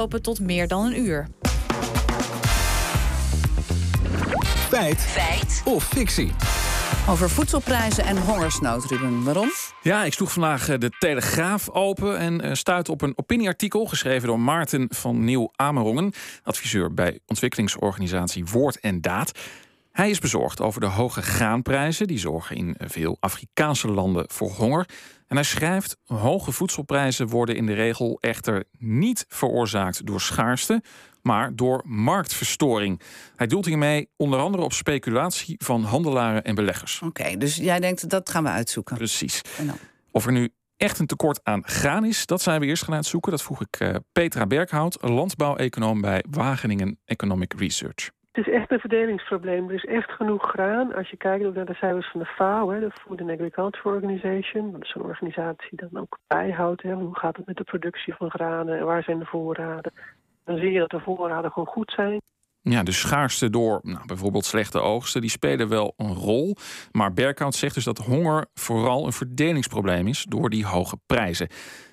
Open tot meer dan een uur. Feit. Feit. Of fictie. Over voedselprijzen en hongersnood, Ruben. Waarom? Ja, ik sloeg vandaag eh, de Telegraaf open en eh, stuitte op een opinieartikel geschreven door Maarten van Nieuw-Amerongen, adviseur bij ontwikkelingsorganisatie Woord en Daad. Hij is bezorgd over de hoge graanprijzen. Die zorgen in veel Afrikaanse landen voor honger. En hij schrijft: hoge voedselprijzen worden in de regel echter niet veroorzaakt door schaarste, maar door marktverstoring. Hij doelt hiermee onder andere op speculatie van handelaren en beleggers. Oké, dus jij denkt dat gaan we uitzoeken. Precies. Of er nu echt een tekort aan graan is, dat zijn we eerst gaan uitzoeken. Dat vroeg ik uh, Petra Berghout, landbouweconoom bij Wageningen Economic Research. Is echt een verdelingsprobleem. Er is echt genoeg graan. Als je kijkt naar de cijfers van de FAO, hè, de Food and Agriculture Organization. Dat is een organisatie die dan ook bijhoudt. Hè, hoe gaat het met de productie van granen en waar zijn de voorraden. Dan zie je dat de voorraden gewoon goed zijn. Ja, de schaarste door nou, bijvoorbeeld slechte oogsten, die spelen wel een rol. Maar Berkhout zegt dus dat honger vooral een verdelingsprobleem is door die hoge prijzen.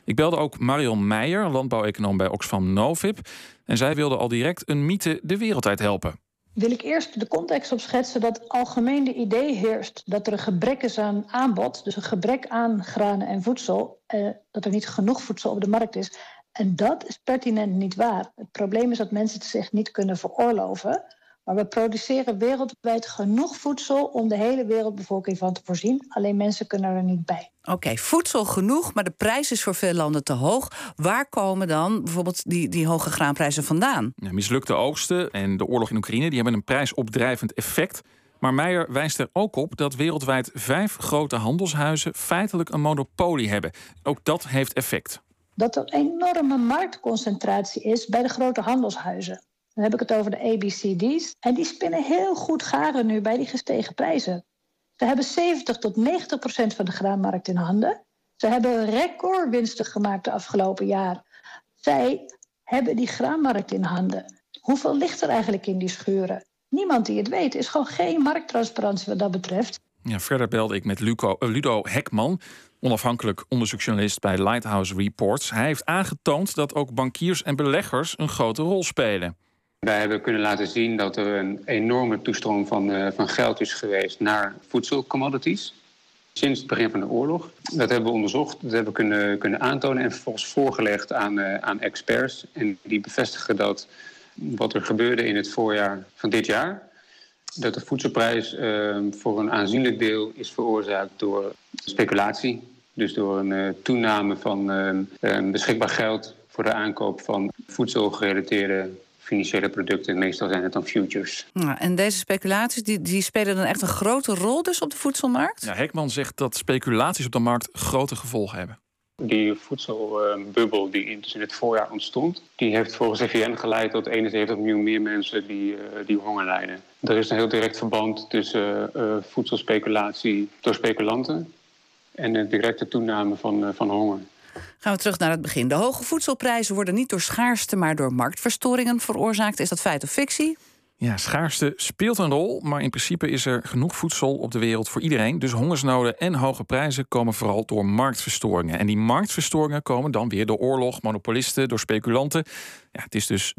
Ik belde ook Marion Meijer, landbouweconoom bij Oxfam Novib. En zij wilde al direct een mythe de wereld uit helpen wil ik eerst de context opschetsen dat algemeen de idee heerst dat er een gebrek is aan aanbod, dus een gebrek aan granen en voedsel, eh, dat er niet genoeg voedsel op de markt is. En dat is pertinent niet waar. Het probleem is dat mensen het zich niet kunnen veroorloven. Maar we produceren wereldwijd genoeg voedsel om de hele wereldbevolking van te voorzien. Alleen mensen kunnen er niet bij. Oké, voedsel genoeg, maar de prijs is voor veel landen te hoog. Waar komen dan bijvoorbeeld die, die hoge graanprijzen vandaan? Ja, mislukte oogsten en de oorlog in Oekraïne die hebben een prijsopdrijvend effect. Maar Meijer wijst er ook op dat wereldwijd vijf grote handelshuizen feitelijk een monopolie hebben. Ook dat heeft effect. Dat er enorme marktconcentratie is bij de grote handelshuizen. Dan heb ik het over de ABCD's. En die spinnen heel goed garen nu bij die gestegen prijzen. Ze hebben 70 tot 90 procent van de graanmarkt in handen. Ze hebben recordwinsten gemaakt de afgelopen jaar. Zij hebben die graanmarkt in handen. Hoeveel ligt er eigenlijk in die schuren? Niemand die het weet. Is gewoon geen markttransparantie wat dat betreft. Ja, verder belde ik met uh, Ludo Hekman, onafhankelijk onderzoeksjournalist bij Lighthouse Reports. Hij heeft aangetoond dat ook bankiers en beleggers een grote rol spelen. Wij hebben kunnen laten zien dat er een enorme toestroom van, uh, van geld is geweest naar voedselcommodities. Sinds het begin van de oorlog. Dat hebben we onderzocht, dat hebben we kunnen, kunnen aantonen en vervolgens voorgelegd aan, uh, aan experts. En die bevestigen dat wat er gebeurde in het voorjaar van dit jaar. Dat de voedselprijs uh, voor een aanzienlijk deel is veroorzaakt door speculatie. Dus door een toename van beschikbaar geld voor de aankoop van voedselgerelateerde financiële producten. Meestal zijn het dan futures. Ja, en deze speculaties die, die spelen dan echt een grote rol dus op de voedselmarkt? Ja, Hekman zegt dat speculaties op de markt grote gevolgen hebben. Die voedselbubbel die dus in het voorjaar ontstond... die heeft volgens VN geleid tot 71 miljoen meer mensen die, uh, die honger lijden. Er is een heel direct verband tussen uh, voedselspeculatie door speculanten... en de directe toename van, uh, van honger. Gaan we terug naar het begin. De hoge voedselprijzen worden niet door schaarste, maar door marktverstoringen veroorzaakt. Is dat feit of fictie? Ja, schaarste speelt een rol, maar in principe is er genoeg voedsel op de wereld voor iedereen. Dus hongersnoden en hoge prijzen komen vooral door marktverstoringen. En die marktverstoringen komen dan weer door oorlog, monopolisten, door speculanten. Ja, het is dus